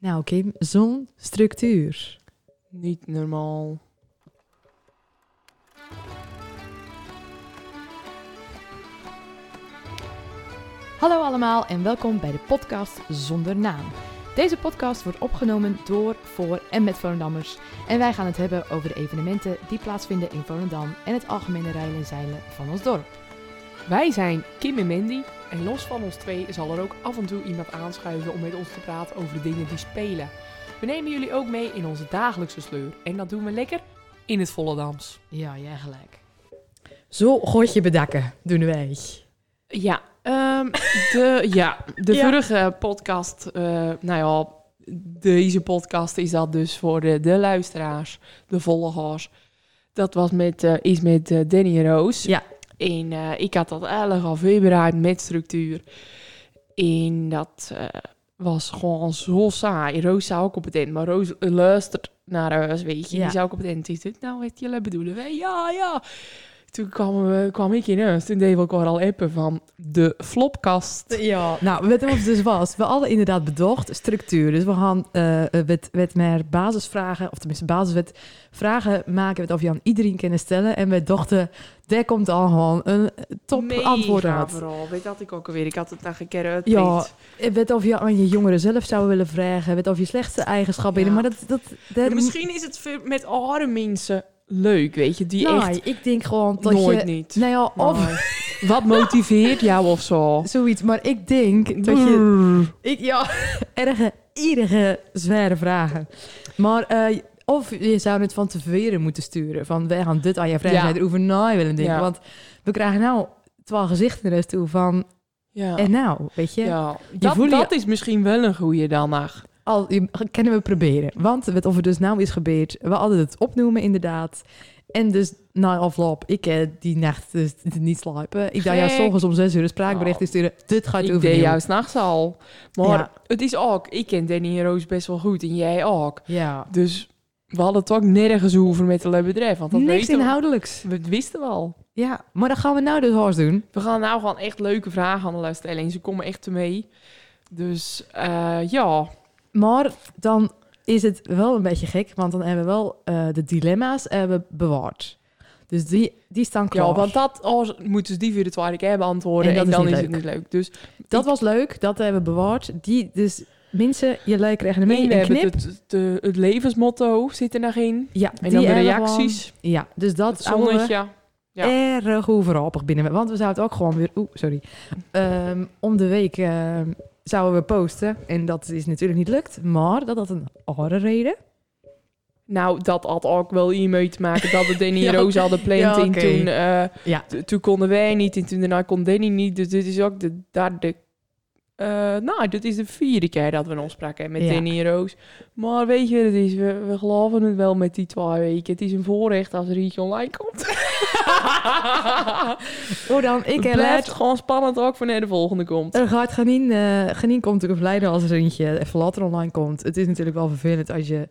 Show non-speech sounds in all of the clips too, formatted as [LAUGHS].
Nou, Kim, zo'n structuur. Niet normaal. Hallo allemaal en welkom bij de podcast Zonder Naam. Deze podcast wordt opgenomen door, voor en met Volendammers. En wij gaan het hebben over de evenementen die plaatsvinden in Volendam en het algemene rijden en zeilen van ons dorp. Wij zijn Kim en Mandy. En los van ons twee zal er ook af en toe iemand aanschuiven om met ons te praten over de dingen die spelen. We nemen jullie ook mee in onze dagelijkse sleur. En dat doen we lekker in het Volendams. Ja, jij gelijk. Zo godje bedakken doen wij. Ja, ehm, de, ja, de [LAUGHS] Ja. vorige podcast, eh, nou ja, deze podcast is dat dus voor de, de luisteraars, de volgers. Dat was met, eh, is met eh, Danny en Roos. Ja. En eh, ik had dat eigenlijk al voorbereid met structuur. En dat eh, was gewoon zo saai. Roos zou ook op het eind, maar Roos luistert naar huis, weet je. Ja. Die zou ook op het eind zitten. Nou, wat jullie bedoelen wij? Ja, ja. Toen kwam, we, kwam ik in huis. Toen deden we elkaar al appen van de flopkast. Ja, nou, weet je wat het dus was? We hadden inderdaad bedacht structuur. Dus we gaan eh wet, wet meer basisvragen, of tenminste basiswet vragen maken wat of je aan iedereen kunnen stellen. En we dachten, daar komt al gewoon een top Mega antwoord uit. vooral. Weet dat ik ook alweer. Ik had het daar een keer uit. Ja, weet of je aan je jongeren zelf zou willen vragen, weet of je slechtste eigenschappen. Ja. Maar dat, dat, dat Misschien is het met andere mensen leuk, weet je. Die nou, echt ik denk gewoon dat nooit je, niet. nou ja, of Nee. Wat motiveert jou of zo? [LAUGHS] zoiets. Maar ik denk dat je Ik, ja, [LAUGHS] erge, iedere zware vragen. Maar eh, of je zou het van tevoren moeten sturen. Van, wij gaan dit aan je vragen. Ja. Erover na willen denken. Ja. Want we krijgen nou twaalf gezichten er eens toe van... Ja. En nou, weet je, ja. Dat, voelt je- dat is misschien wel een goeie dan nog. Al, kunnen we proberen. Want wat of er dus nou is gebeurd. We hadden het opnoemen inderdaad. En dus na afloop, ik eh, die nacht dus niet slapen. Ik dacht, ja, Gek. s'ochtends om zes uur een spraakbericht Oh. sturen. Dit gaat Ik over deed jou. juist nachts al. Maar Ja. het is ook... Ik ken Danny en Roos best wel goed. En jij ook. Ja, Dus we hadden het ook nergens over met leuk bedrijf. Want dat niks we. inhoudelijks. We wisten we al. Ja, maar dat gaan we nou dus hard doen. We gaan nou gewoon echt leuke vragen aan de stellen. En ze komen echt mee. Dus eh, ja, Maar dan is het wel een beetje gek, want dan hebben we wel eh, de dilemma's hebben bewaard. Dus die, die staan klaar. ja want dat als, moeten ze die voor de tweede keer beantwoorden. En En, dat is dan is leuk. het niet leuk. Dus dat ik- was leuk, dat hebben we bewaard. Die, dus mensen, je leuk krijgen mee en een knip. het, het, de- het levensmotto zit er nog in. ja, En dan de reacties. gewoon- Ja, dus dat Het zonnetje. Ja. erg overhappig binnen. Want we zouden het ook gewoon weer... Oeh, sorry. Ehm, om de week ehm, zouden we posten. En dat is natuurlijk niet lukt. Maar dat had een andere reden. Nou, dat had ook wel hiermee te maken dat we Danny [LAUGHS] Ja. Roos hadden gepland. Ja, En toen, eh, Ja. toen konden wij niet en toen daarna kon Danny niet. Dus dit is ook de derde... eh, nou, dit is de vierde keer dat we een afspraak hebben met Ja. Danny Roos. Maar weet je, het is, we, we geloven het wel met die twee weken. Het is een voorrecht als er iets online komt. [LAUGHS] Oh, dan ik het blijft gewoon spannend ook wanneer de volgende komt. Er gaat Ganien, eh Ganien komt natuurlijk verleiden als er eentje even later online komt. Het is natuurlijk wel vervelend als je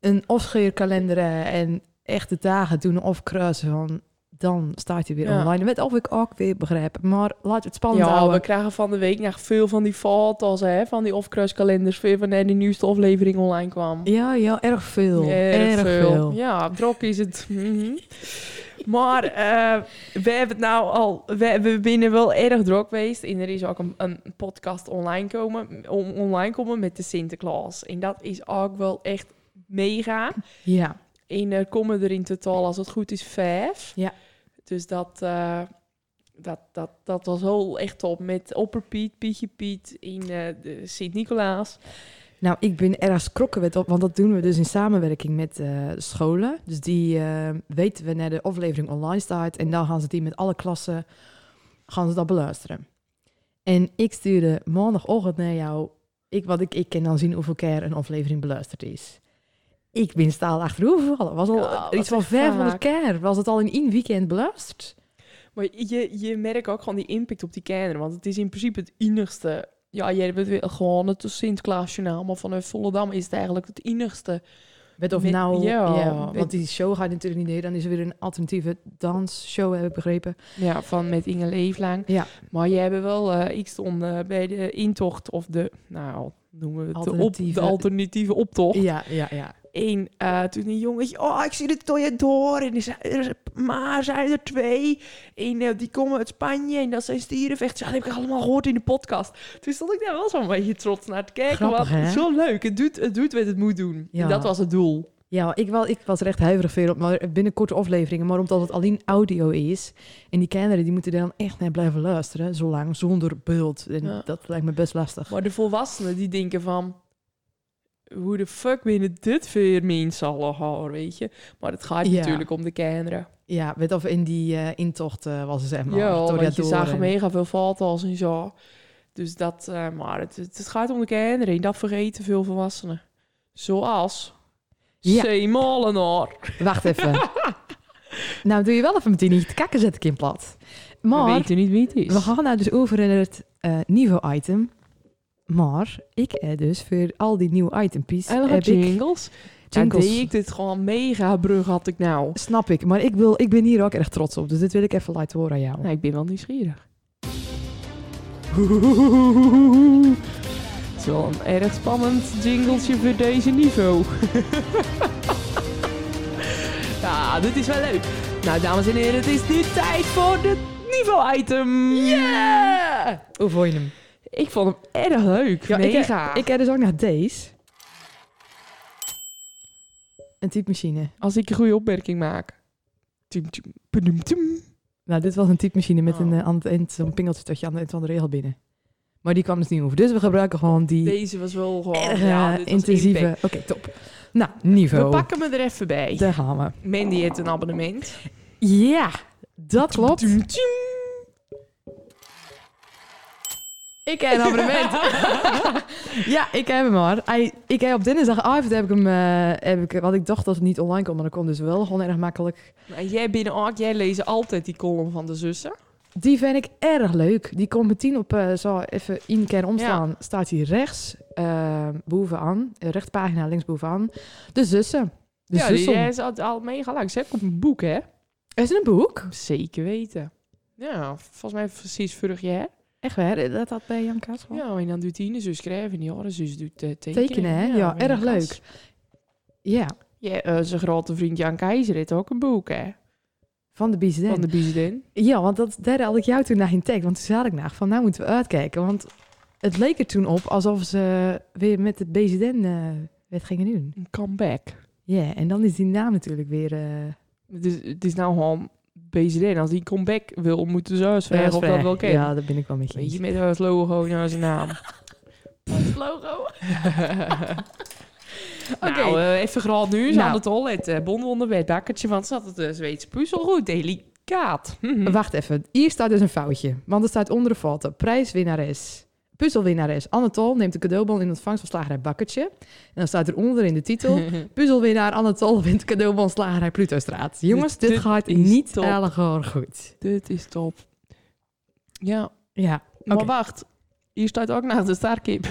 een afscheerkalender en echte dagen doen of kruisen van dan staat hij weer Ja. online. Met of ik ook weer begrijp. Maar we het spannend Ja, we houden. krijgen van de week nog veel van die foto's, hè, van die off-kruiskalenders, veel wanneer de nieuwste aflevering online kwam. Ja, ja, erg veel. Erg erg veel. veel. Ja, drok is het. Mhm. Maar eh, we hebben het nou al... We, we binnen wel erg druk geweest. En er is ook een, een podcast online komen, om, online komen met de Sinterklaas. En dat is ook wel echt mega. Ja. En er komen er in totaal, als het goed is, vijf. Ja. Dus dat, eh, dat, dat, dat was wel echt top. Met Opperpiet, Pietje Piet in eh, de Sint-Nicolaas. Nou, ik ben erg schrokken met op, want dat doen we dus in samenwerking met eh, scholen. Dus die weten we naar de aflevering online staat en dan gaan ze die met alle klassen gaan ze dat beluisteren. En ik stuurde maandagochtend naar jou, ik, wat ik, ik kan dan zien hoeveel keer een aflevering beluisterd is. Ik ben staal achterovergevallen. Was al Ja, iets van echt 500 vaak. keer. Was het al in één weekend beluisterd? Maar je, je merkt ook gewoon die impact op die kinderen. Want het is in principe het enigste... Ja, jij weer gewoon het Sinterklaasjournaal. Maar vanuit Volendam is het eigenlijk het enigste. Weet of Met- nou, ja, ja, met- want die show gaat natuurlijk niet neer. Dan is er weer een alternatieve dansshow, heb ik begrepen. Ja, van met Inge Leeflang. Ja. Maar jij hebt wel... eh ik stond eh, bij de intocht of de... Nou, noemen we het, de, op, Alternatieve- de alternatieve optocht. Ja, ja, ja. Eén, eh, toen een jongetje, oh, ik zie de toilet door. En zijn, er, is- maar zijn er twee. Eén, eh, die komen uit Spanje en dat zijn stierenvechters. Ja, dat heb ik allemaal gehoord in de podcast. Toen stond ik daar wel zo'n beetje trots naar te kijken. Grappig, want zo leuk. Het doet, het doet wat het moet doen. Ja. En dat was het doel. Ja, ik, wel, ik was er echt huiverig veel op, maar binnen korte afleveringen. Maar omdat het alleen audio is. En die kinderen die moeten dan echt naar blijven luisteren. Zolang, zonder beeld. En Ja. dat lijkt me best lastig. Maar de volwassenen die denken van... Hoe de fuck binnen dit weer mensen allemaal, weet je? Maar het gaat Ja. natuurlijk om de kinderen. Ja, weet of in die eh, intocht eh, was ze zeg maar. ja, want je zag en- mega veel foto's en zo. Dus dat, eh, maar het, het, gaat om de kinderen. En dat vergeten veel volwassenen. Zoals... Ja. C. Molenaar. Wacht even. [LAUGHS] nou, doe je wel even meteen niet kakken, zet ik in plat. We Maar weten niet wie het is. we gaan nou dus over in het eh niveau-item. Maar ik heb dus voor al die nieuwe itempies En heb jingles. Deed ik dit gewoon mega brug had ik nou. Snap ik, maar ik, wil, ik ben hier ook erg trots op. Dus dit wil ik even laten horen aan jou. Nou, ik ben wel nieuwsgierig. Het is wel een erg spannend jingletje voor deze niveau. [LAUGHS] ja, dit is wel leuk. Nou, dames en heren, het is nu tijd voor het niveau-item. Yeah! Hoe vond je hem? Ik vond hem erg leuk. Ja, ik, mega. ik heb dus ook nog deze. Een typemachine. Als ik een goede opmerking maak. Tum, tum, padum, tum. Nou, dit was een typemachine met Oh. een, eh, aan het eind zo'n pingeltje tot je aan het eind van de regel binnen. Maar die kwam dus niet over. Dus we gebruiken gewoon die Deze was wel gewoon... erg ja, eh, intensieve... Oké, top. Nou, niveau. We pakken me er even bij. Daar gaan we. Mandy heeft een abonnement. Ja, dat klopt. Tum, tum. Ik heb een abonnement. [LAUGHS] ja, ik heb hem maar. Hij- Ik heb op dinsdagavond heb ik hem, eh, heb ik, want ik dacht dat het niet online kon, maar dat kon dus wel gewoon erg makkelijk. Nou, jij binnen ook, jij leest altijd die column van de zussen. Die vind ik erg leuk. Die komt meteen op, eh, zo even in keer omstaan. Staat hij rechts eh, bovenaan, uh, rechtpagina links bovenaan. De zussen. De ja, zussen. jij is al, al mega leuk. Ze een boek, hè? Is het een boek? Zeker weten. Ja, volgens mij precies vorig jaar. Echt waar? Dat had bij Jan Kaas? Ja, en dan doet Tine zus schrijven. en Ja, zus doet eh, tekenen. Tekenen, hè? Ja, erg leuk. Ja, Ja, eh, zijn grote vriend Jan Keizer heeft ook een boek, hè? van de BZN. Van de Biesden. Ja, want dat, daar had ik jou toen naar in tag. Want toen zei ik naar van, nou moeten we uitkijken. Want het leek er toen op alsof ze weer met de BZN eh het gingen doen. Een comeback. Ja, en dan is die naam natuurlijk weer... Het is, het is nou gewoon Biesden. Als die comeback wil, moeten ze vragen of dat wel kennen. Ja, dat ben ik wel met je Weet je, met [LAUGHS] het logo naar zijn naam. logo. Nou, eh, even graad nu. Ze Nou. het toilet. Uh, Bon onder het bakkertje, want ze had het uh, Zweedse puzzel goed. Delicaat. [LAUGHS] Wacht even, hier staat dus een foutje. Want er staat onder de foto, prijswinnares. Puzzelwinnares Anatol neemt de cadeaubon in ontvangst van slagerij Bakkertje. En dan staat eronder in de titel... [LAUGHS] Puzzelwinnaar Anatol wint cadeaubon slagerij Plutostraat. Jongens, dit, dit gaat niet top. goed. Dit is top. Ja, Ja, maar wacht. Hier staat ook naast de [LAUGHS]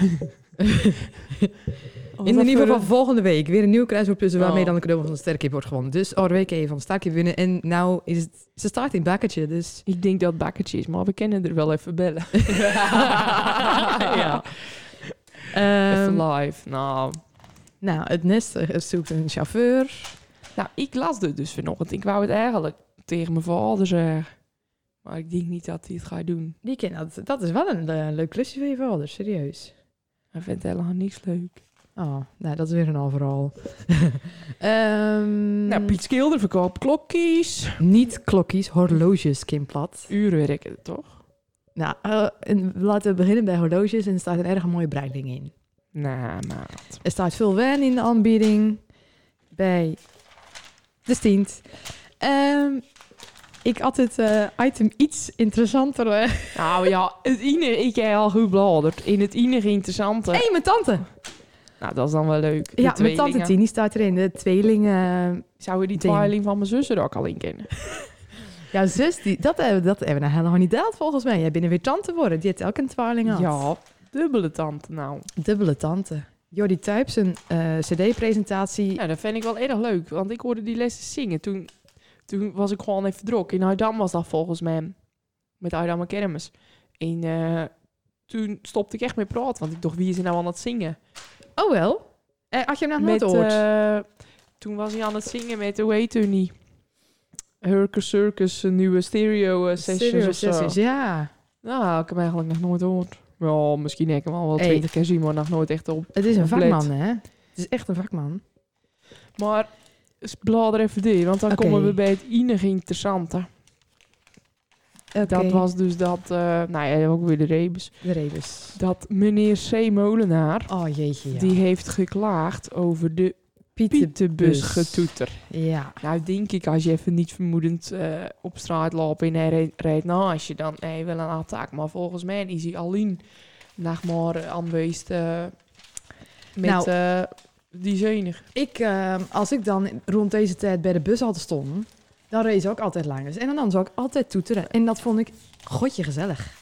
In ieder geval volgende week weer een nieuwe kruiswoordpuzzel waarmee Oh. dan de cadeau van de sterkip wordt gewonnen. Dus even van de sterkip winnen. En nou is het, ze staat in bakkertje, dus... Ik denk dat het bakkertje is, maar we kunnen er wel even bellen. [LAUGHS] [LAUGHS] ja. even Ehm, live. Nou, nou, het nest zoekt een chauffeur. nou, ik las dit dus vanochtend. Ik wou het eigenlijk tegen mijn vader zeggen. Maar ik denk niet dat hij het gaat doen. Die ken dat. Dat is wel een eh, leuk klusje voor je vader, serieus. Hij vindt helemaal niks leuk. Oh, nou, dat is weer een overal. [LAUGHS] Ehm Nou, Piet Skilder verkoopt klokjes. Niet klokjes, horloges, Kim Plat. Uurwerken, toch? Nou, eh, en laten we beginnen bij horloges. En er staat een erg mooie bruidling in. Nou, maat. Er staat veel wijn in de aanbieding bij de Stient. Ehm, ik had het eh, item iets interessanter. Hé, Nou ja, het enige, ik heb al goed bladerd. In het enige interessante. hey, mijn tante! Nou, dat is dan wel leuk. De ja, mijn tante. Tini staat erin. De tweelingen... Zou die Ding. tweeling van mijn zus er ook al in kennen? [LAUGHS] Ja, zus, die, dat, hebben, dat hebben we nou helemaal niet deeld volgens mij. Jij bent weer tante worden. Die heeft elke een tweeling gehad. Ja, dubbele tante nou. Dubbele tante. Jordi Tuyps, een eh, cd-presentatie. Ja, dat vind ik wel erg leuk. Want ik hoorde die lessen zingen. Toen, toen was ik gewoon even druk. In Haidam was dat volgens mij. Met Haidam en Kermis. En eh, toen stopte ik echt met praten. Want ik dacht, wie is er nou aan het zingen? Oh wel? Eh, had je hem nog nooit Met, eh, toen was hij aan het zingen met, hoe heet hij niet? Hurker Circus, een nieuwe stereo eh, sessions Stereo of zo. sessies, ja. Nou, ik heb hem eigenlijk nog nooit gehoord. Ja, misschien heb ik hem al wel Hey. twintig keer zien, maar nog nooit echt op. Het is een Compleet. vakman, hè? Het is echt een vakman. Maar s- blader even door, want dan Oké. komen we bij het enige interessante. Dat was dus dat, eh, nou ja, ook weer de rebus. De rebus. Dat meneer C. Molenaar, Oh jeetje, ja. die heeft geklaagd over de Pietenbus. Pietenbusgetoeter. Ja. Nou, denk ik, als je even niet vermoedend eh, op straat loopt en hij rijdt- naast je, dan heb je wel een attack. Maar volgens mij is hij alleen nog maar eh, aanwezig met Nou. die zenig. Ik, als ik dan rond deze tijd bij de bus had stond, dan ze ook altijd langs. En dan zou ik altijd toeteren. En dat vond ik godje gezellig.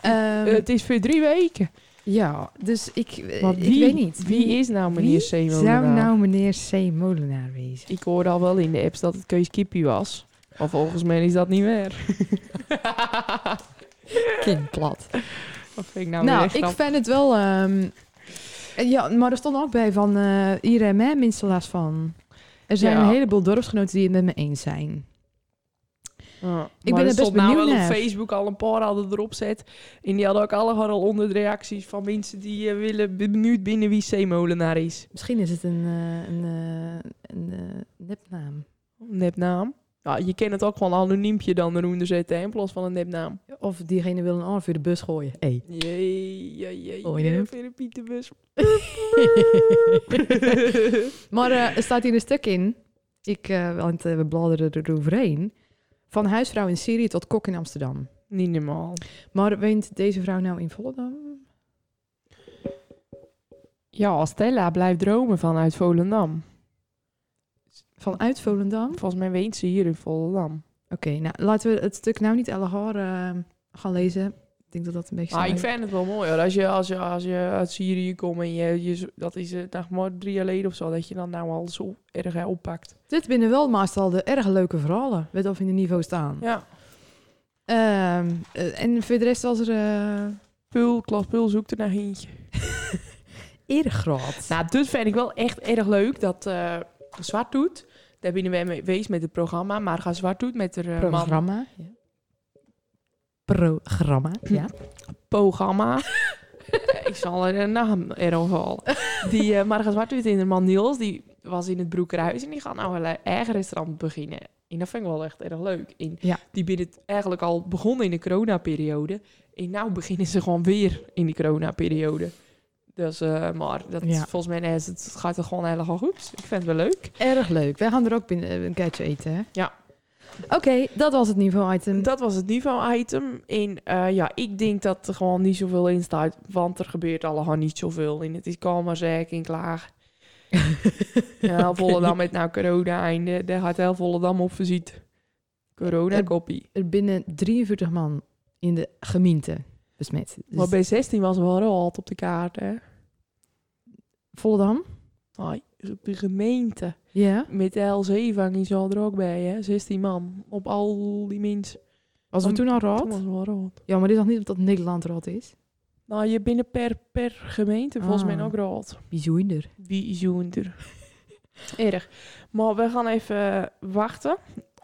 Ehm, het is voor drie weken. ja, dus ik, eh, Maar ik wie, weet niet. Wie is nou meneer C. Wie Molenaar? zou nou meneer C. Molenaar wezen? Ik hoorde al wel in de apps dat het Kees Kippie was. Maar volgens mij is dat niet meer. [LAUGHS] Kind plat. Dat vind ik nou, Nou, ik vind het wel... ehm, ja, maar er stond ook bij van... eh en mij minstens last van. Er zijn Ja. een heleboel dorpsgenoten die het met me eens zijn. Ja, ben maar er er best nou benieuwd wel op. Facebook al een paar hadden erop zet. En die hadden ook allemaal al onder de reacties van mensen die eh, willen benieuwd binnen wie C-molenaar is. Misschien is het een, eh, een, eh, een nepnaam. Nepnaam. Ja, je kent het ook gewoon anoniempje dan eronder zetten in plaats van een nepnaam. Of diegene wil een arm voor de bus gooien. Hey. Jee, jee, jee. Hoor je? Voor de Pieterbus. [LAUGHS] maar eh, er staat hier een stuk in. Ik, eh, want eh, we bladeren eroverheen. Van huisvrouw in Syrië tot kok in Amsterdam. Niet normaal. Maar woont deze vrouw nou in Volendam? Ja, Stella blijft dromen vanuit Volendam. Vanuit Volendam? Volgens mij woont ze hier in Volendam. Oké, nou laten we het stuk nou niet allegaar eh gaan lezen. Ik denk dat dat een beetje... Maar ik vind het wel mooi hoor. Als je, als je, als je uit Syrië komt en je, je dat is eh, nog maar drie jaar geleden of zo, dat je dan nou al zo erg oppakt. Dit binnen wel meestal de erg leuke verhalen. Weet of in de niveau staan. Ja. Eh, en voor de rest was er... Pul, Klas Pul zoekt er naar eentje. [LAUGHS] erg groot. Nou, dit vind ik wel echt erg leuk dat Zwart doet. Daar binnen wij mee geweest met het programma. Maar ga Zwart doet met de eh, Programma. Ja. Programma, ja. programma. [LAUGHS] ik zal er een naam halen. Die uh, Marga Zwart doet in de man Niels. Die was in het Broekerhuis en die gaat nou een eigen restaurant beginnen. En dat vind ik wel echt erg leuk. En Ja. Die binnen het eigenlijk al begonnen in de coronaperiode. En nou beginnen ze gewoon weer in die coronaperiode. Dus, eh, maar dat Ja. volgens mij is het, het gaat er gewoon helemaal goed. Ik vind het wel leuk. Erg leuk. Wij gaan er ook binnen, een keertje eten, hè? Ja. Oké, dat was het niveau-item. Dat was het niveau-item. En eh, ja, ik denk dat er gewoon niet zoveel in staat. Want er gebeurt allemaal niet zoveel. En het is kalm maar zeker en klaar. [LAUGHS] Ja. Volendam met nou corona einde. Daar gaat heel Volendam op visite. Corona-koppie. Er binnen 43 man in de gemeente besmet. Dus Maar bij 16 was wel rood op de kaart, hè? Volendam? Op de gemeente. Ja. Met de LC-vang is al er ook bij, hè? 16 man. Op al die mensen. Was we toen al Toen rood? was wel rood. Ja, maar dit is nog niet omdat Nederland rood is. Nou, je binnen per, per gemeente volgens mij Ah. ook rood. Bijzonder. Wie is er? [LAUGHS] Erg. Maar we gaan even wachten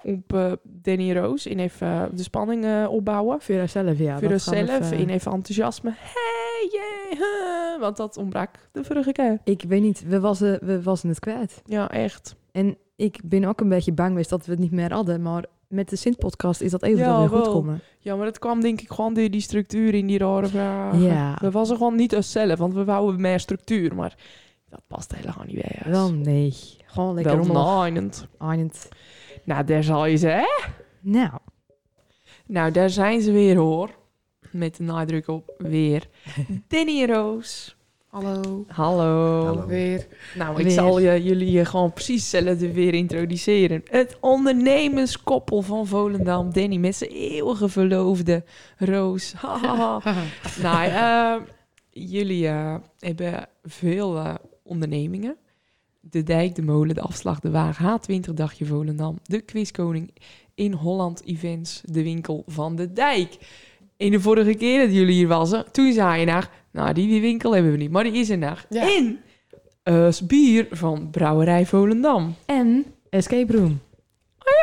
op eh, Danny Roos. En even de spanning eh, opbouwen. Voor jezelf, ja. Voor even- En even enthousiasme. Hey, yeah, huh. Want dat ontbrak de vorige keer. Ik weet niet, we was, we was het kwijt. Ja, echt. En ik ben ook een beetje bang geweest dat we het niet meer hadden. Maar met de Sint-podcast is dat even Ja, weer goed wel. komen. Ja, maar dat kwam denk ik gewoon door die structuur in die rare vragen. Ja. We waren gewoon niet onszelf, want we wouden meer structuur. Maar dat past helemaal niet bij ons. Wel nee. Gewoon lekker Wel. Nou, daar zal je ze, hè? Nou, Nou, daar zijn ze weer, hoor. Met de nadruk op weer. [LAUGHS] Danny en Roos. hallo. Hallo. Hallo. Weer. Nou, ik Weer. zal je, jullie gewoon precies hetzelfde weer introduceren. Het ondernemerskoppel van Volendam. Danny met zijn eeuwige verloofde Roos. Hahaha. [LAUGHS] nou, eh, jullie eh, hebben veel eh, ondernemingen. De Dijk, de Molen, de Afslag, de Wagen, H20 Dagje Volendam, de Quizkoning in Holland Events, de winkel van de Dijk. In de vorige keer dat jullie hier was, toen zei je naar, nou die winkel hebben we niet, maar die is er nog. Ja. En eh, bier van Brouwerij Volendam. En Escape Room.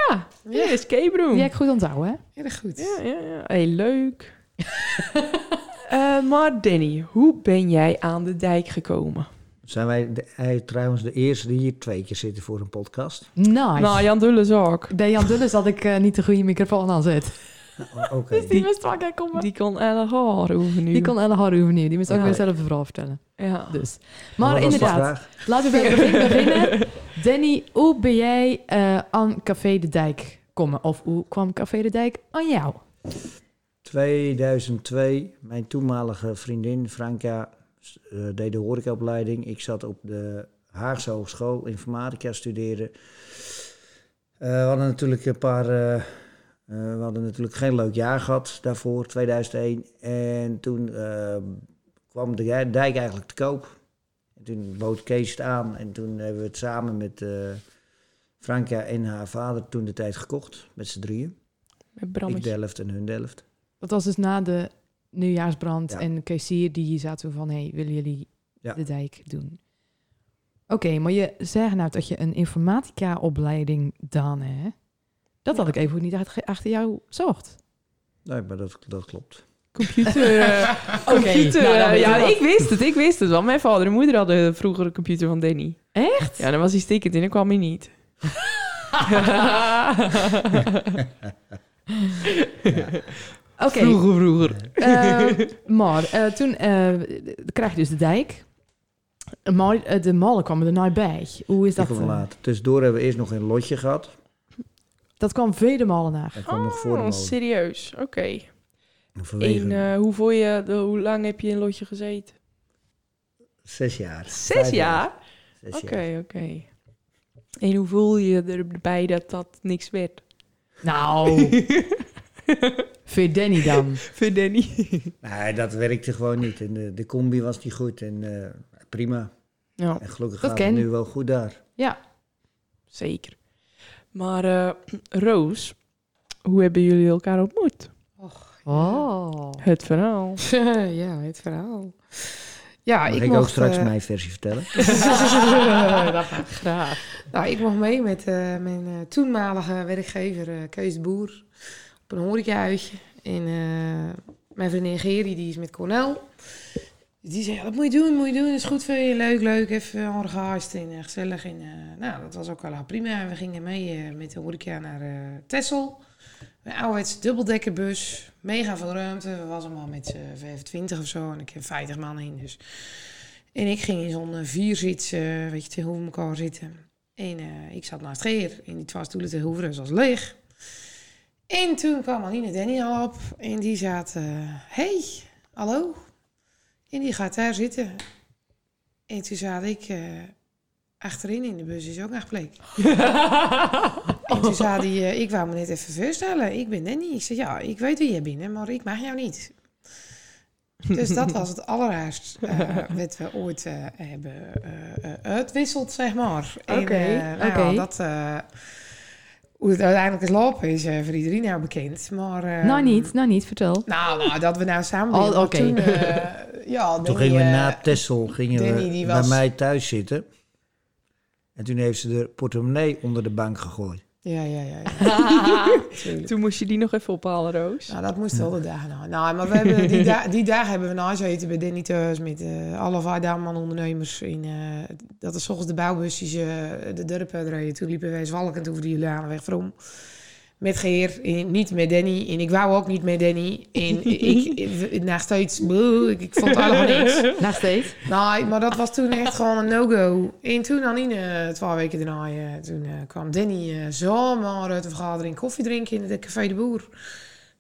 Ja, Ja. escape room. Die heb ik goed onthouden, hè? Heel goed. Ja, ja, ja. Hey, leuk. [LAUGHS] Eh, maar Danny, hoe ben jij aan de dijk gekomen? Zijn wij de, trouwens de eerste die hier twee keer zitten voor een podcast? Nice. Nou, Jan Dulles ook. Bij Jan Dulles had ik eh, niet de goede microfoon aan zet. Oh, Oké. Die wist ik komen. Die kon Elle haar hoeven nu. Die kon Elle Harry overnieuw. Die moest ook weer zelf een verhaal vertellen. Ja. Dus. Wat Maar inderdaad, laten we bij het begin beginnen. Danny, hoe ben jij eh, aan Café de Dijk komen? Of hoe kwam Café de Dijk aan jou? 2002, mijn toenmalige vriendin Franka eh, deed de horecaopleiding. Ik zat op de Haagse Hogeschool informatica studeren. Eh, we hadden natuurlijk een paar... eh, we hadden natuurlijk geen leuk jaar gehad daarvoor, 2001. En toen eh, kwam de dijk eigenlijk te koop. En toen bood Kees het aan. En toen hebben we het samen met eh, Franka en haar vader toen de tijd gekocht. Met z'n drieën. Met Ik Brammetje. de helft en hun de helft. Dat was dus na de nieuwjaarsbrand. Ja. En Kees hier, die hier zaten van... hey, willen jullie Ja. de dijk doen? Oké, maar je zegt nou dat je een informatica-opleiding dan hè? Dat had ik even niet achter, achter jou zocht. Nee, maar dat, dat klopt. Computer. eh, [LAUGHS] Oké, computer. nou, eh, ja, ik wist het. Ik wist het wel. Mijn vader en moeder hadden vroeger een computer van Danny. Echt? Ja, dan was hij stickend en dan kwam hij niet. [LAUGHS] Oké, Vroeger, vroeger. eh, maar eh, toen eh, krijg je dus de dijk. Maar de molen kwamen er nooit bij. Hoe is Dat eh, later. Tussendoor hebben we eerst nog een lotje gehad. Dat kwam vele malen naar. Dat kwam nog voor de Oh, serieus. Oké. En Vanwege En eh, hoe, voel je, de, hoe lang heb je in Lotje gezeten? zes jaar. Zes jaar? Oké, oké. En hoe voel je erbij dat dat niks werd? Nou, [LAUGHS] voor Danny dan. Voor Danny. Nee, dat werkte gewoon niet. En de, de combi was niet goed. En eh, prima. ja, En gelukkig Dat gaat ken. het nu wel goed daar. zeker. Maar eh, Roos, hoe hebben jullie elkaar ontmoet? Oh. Het verhaal. [LAUGHS] ja, het verhaal. Ja, Mag ik, ik, mocht, ook straks eh, mijn versie vertellen? [LAUGHS] dat mag. Graag. Nou, ik mocht mee met eh, mijn eh, toenmalige werkgever eh Kees de Boer op een horecahuisje. En eh, mijn vriendin Geri, die is met Cornel. Die zei, dat moet je doen, moet je doen. Is goed voor je, leuk, leuk. Even orgaast en eh, gezellig. En, eh, nou, dat was ook wel prima. We gingen mee eh, met de horeca naar eh Texel. Een ouderwetse dubbeldekkerbus. Mega veel ruimte. We was allemaal met z'n 25 of zo. En ik heb 50 man in, dus... En ik ging in zo'n vierzits, weet je, tegenover elkaar zitten. En ik zat naast Geer in die twee stoelen tegenover, dus was leeg. En toen kwam Aline al op en die zat, hey, hallo. En die gaat daar zitten. En toen zat ik eh, achterin in de bus, is ook nog plek. [LAUGHS] En toen zei hij, eh, ik wou me net even voorstellen, ik ben Danny. Ik zei, ja, ik weet wie jij bent, maar ik mag jou niet. Dus dat was het allereerst eh, [LAUGHS] wat we ooit hebben uitwisseld, zeg maar. Oké, nou oké. dat, hoe het uiteindelijk is lopen is voor iedereen nou bekend. Maar, nou niet, nou niet, vertel. Nou, nou, dat we nou samen Oh, oké. [LAUGHS] ja, Toen gingen we eh, na Tessel gingen Danny, we bij was- mij thuis zitten. En toen heeft ze de portemonnee onder de bank gegooid. Ja, ja, ja. ja. [LAUGHS] Toen moest je die nog even ophalen, Roos. Nou, dat moest wel de dagen nou. Nou, maar we hebben die, da die dagen hebben we nazeten bij Danny thuis met eh alle Vaardaman ondernemers. In, eh, dat is volgens de bouwbusjes eh, de dorp uitrijden. Toen liepen wij zwalkend over die Julianenweg from. Met Geer, en niet met Danny. En ik wou ook niet met Danny. En [LAUGHS] ik, ik, nog steeds, boe, ik, ik vond het allemaal niks. Nog steeds. Nou, maar dat was toen echt gewoon een no-go. En toen, Anine, eh, twee weken daarna, eh, toen eh, kwam Danny eh, zomaar uit de vergadering koffie drinken in het Café de Boer.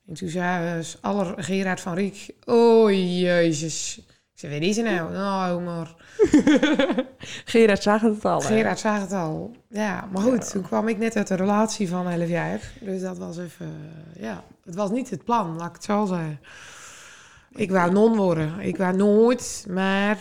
En toen zei aller Gerard van Riek, oh jezus. Ik zei, wie is er nou? Nou, maar [LAUGHS] Gerard zag het al. hè? Gerard zag het al. Ja, maar goed, toen kwam ik net uit een relatie van 11 jaar. Dus dat was even, ja, het was niet het plan, laat ik het zo zeggen. Ik wou non worden. Ik wou nooit, maar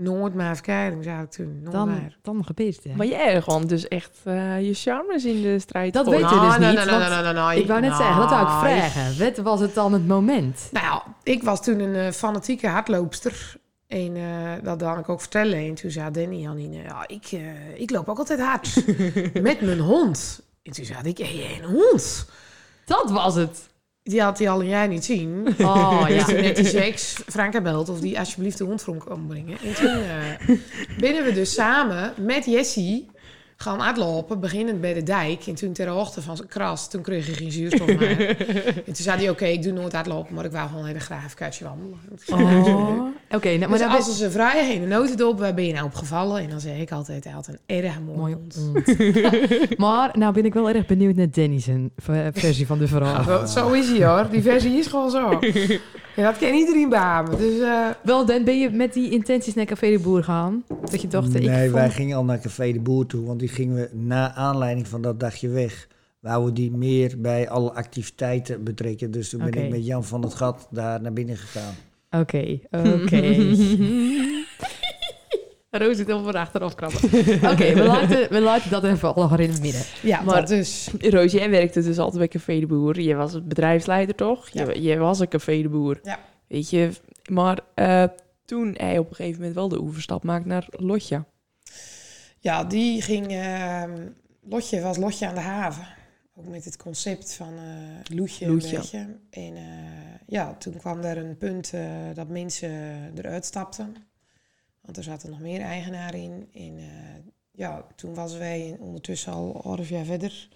Nooit meer verkeering, zou ik toen. Nooit Dan, meer. dan gebeurt het. hè. Maar jij gewoon dus echt eh, je charmes in de strijd. Dat weet je dus Nou, nou, niet, nou, want nou, nou, nou, Ik wou net zeggen, dat wou ik nou, vragen. Wat was het dan het moment? Nou ik was toen een eh, fanatieke hardloopster. En eh, dat dan ik ook vertellen. En toen zei Danny, Janine, ja, ik, eh, ik loop ook altijd hard. [LAUGHS] met mijn hond. En toen zei ik, hey, een hond? Dat was het. Die had hij al een jaar niet zien. Oh Dus ja. toen net die seks Frank gebeld of die alsjeblieft de hond voor hem kon brengen. En toen eh [LAUGHS] binnen we dus samen met Jessie gaan uitlopen, beginnend bij de dijk. En toen ter hoogte van zijn kras, toen kreeg hij geen zuurstof meer. [LAUGHS] en toen zei hij, oké, ik doe nooit uitlopen, maar ik wou gewoon heel graag even kuitje wandelen. Oh. [LAUGHS] Oké, nou, maar Maar dan als ze vrij heen een notendop, waar ben je nou opgevallen? En dan zeg ik altijd, hij had een erg Mooi hond. [LAUGHS] maar nou ben ik wel erg benieuwd naar Danny's ver- versie van de verhaal. Zo is hij hoor, die versie is gewoon zo. Ja, dat kan iedereen beamen. Dus eh, Wel, Dan ben je met die intenties naar Café de Boer gaan. Dat je dacht, ik nee, vond- wij gingen al naar Café de Boer toe, want die gingen we na aanleiding van dat dagje weg. Wouden die meer bij alle activiteiten betrekken. Dus toen ben ik met Jan van het Gat daar naar binnen gegaan. Oké, oké. [LAUGHS] [LAUGHS] Roos zit heel voor achteraf krabben. [LAUGHS] Oké, we, laten, we laten dat even al in het midden. ja, Maar- dat dus. Roos, jij werkte dus altijd bij Café de Boer. Je was het bedrijfsleider, toch? Ja. Je, je was een Café de Boer. Ja. Weet je, maar eh, toen hij op een gegeven moment wel de oeverstap maakt naar Lotja. Ja, die ging... ehm, Lotje was Lotje aan de haven. Ook met het concept van eh Loetje. Loetje. Weet je. En eh, ja, toen kwam er een punt eh, dat mensen eruit stapten. Want er zaten nog meer eigenaren in. En eh, ja, toen was wij ondertussen al half jaar verder.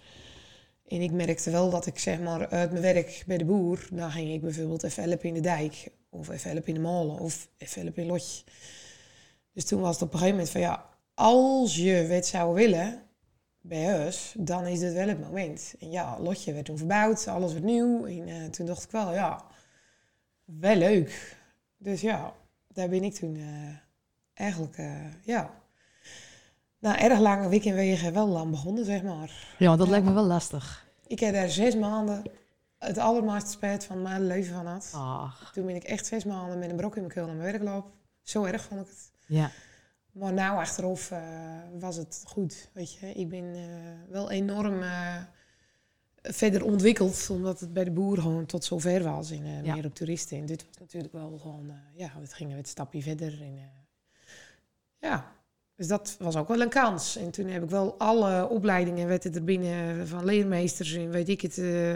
En ik merkte wel dat ik zeg maar uit mijn werk bij de boer... dan ging ik bijvoorbeeld even helpen in de dijk. Of even helpen in de molen. Of even helpen in Lotje. Dus toen was het op een gegeven moment van ja... als je wat zou willen bij huis, dan is dit wel het moment. En ja, Lotje werd toen verbouwd, alles werd nieuw. En eh, toen dacht ik wel, ja, wel leuk. Dus ja, daar ben ik toen eh, eigenlijk, eh, ja, na erg lange week en wegen wel aan begonnen, zeg maar. Ja, dat lijkt me wel lastig. Ik heb daar zes maanden het allermeeste spijt van mijn leven van had. Ach, Toen ben ik echt zes maanden met een brok in mijn keel naar mijn werk gelopen. Zo erg vond ik het. ja. Maar nou achteraf eh, was het goed, weet je. Ik ben eh, wel enorm verder ontwikkeld, omdat het bij de boer gewoon tot zover was en Ja. meer op toeristen. En dit was natuurlijk wel gewoon, ja, gingen weer een stapje verder. En, ja, dus dat was ook wel een kans. En toen heb ik wel alle opleidingen, werd het er binnen van leermeesters en weet ik het, eh,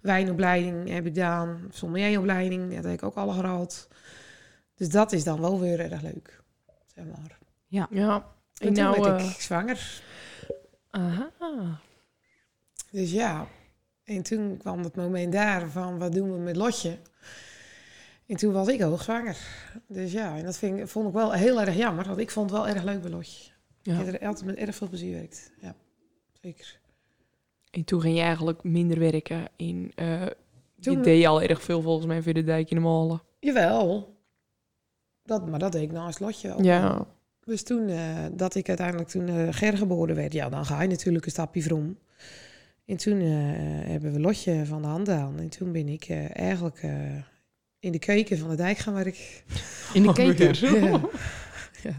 wijnopleiding heb ik gedaan, sommelieropleiding, dat heb ik ook alle gehaald. Dus dat is dan wel weer erg leuk, zeg maar. Ja. En En toen nou, werd eh, ik zwanger. aha. Dus ja, en toen kwam het moment daar van wat doen we met Lotje. En toen was ik hoogzwanger. Dus ja, en dat vind ik, vond ik wel heel erg jammer, want ik vond het wel erg leuk bij Lotje. Ja. Ik heb er altijd met erg veel plezier gewerkt. Ja, zeker. En toen ging je eigenlijk minder werken in... je Toen- deed al erg veel volgens mij voor de dijk in de molen. Jawel. Dat, maar dat deed ik naast Lotje wel. Ja. Dus toen, eh, dat ik uiteindelijk toen eh Ger geboren werd, ja, dan ga je natuurlijk een stapje vrom. En toen hebben we Lotje van de hand aan. En toen ben ik eigenlijk in de keuken van de dijk gaan werken. In de [LAUGHS] Oh, keten. [LAUGHS] Ja.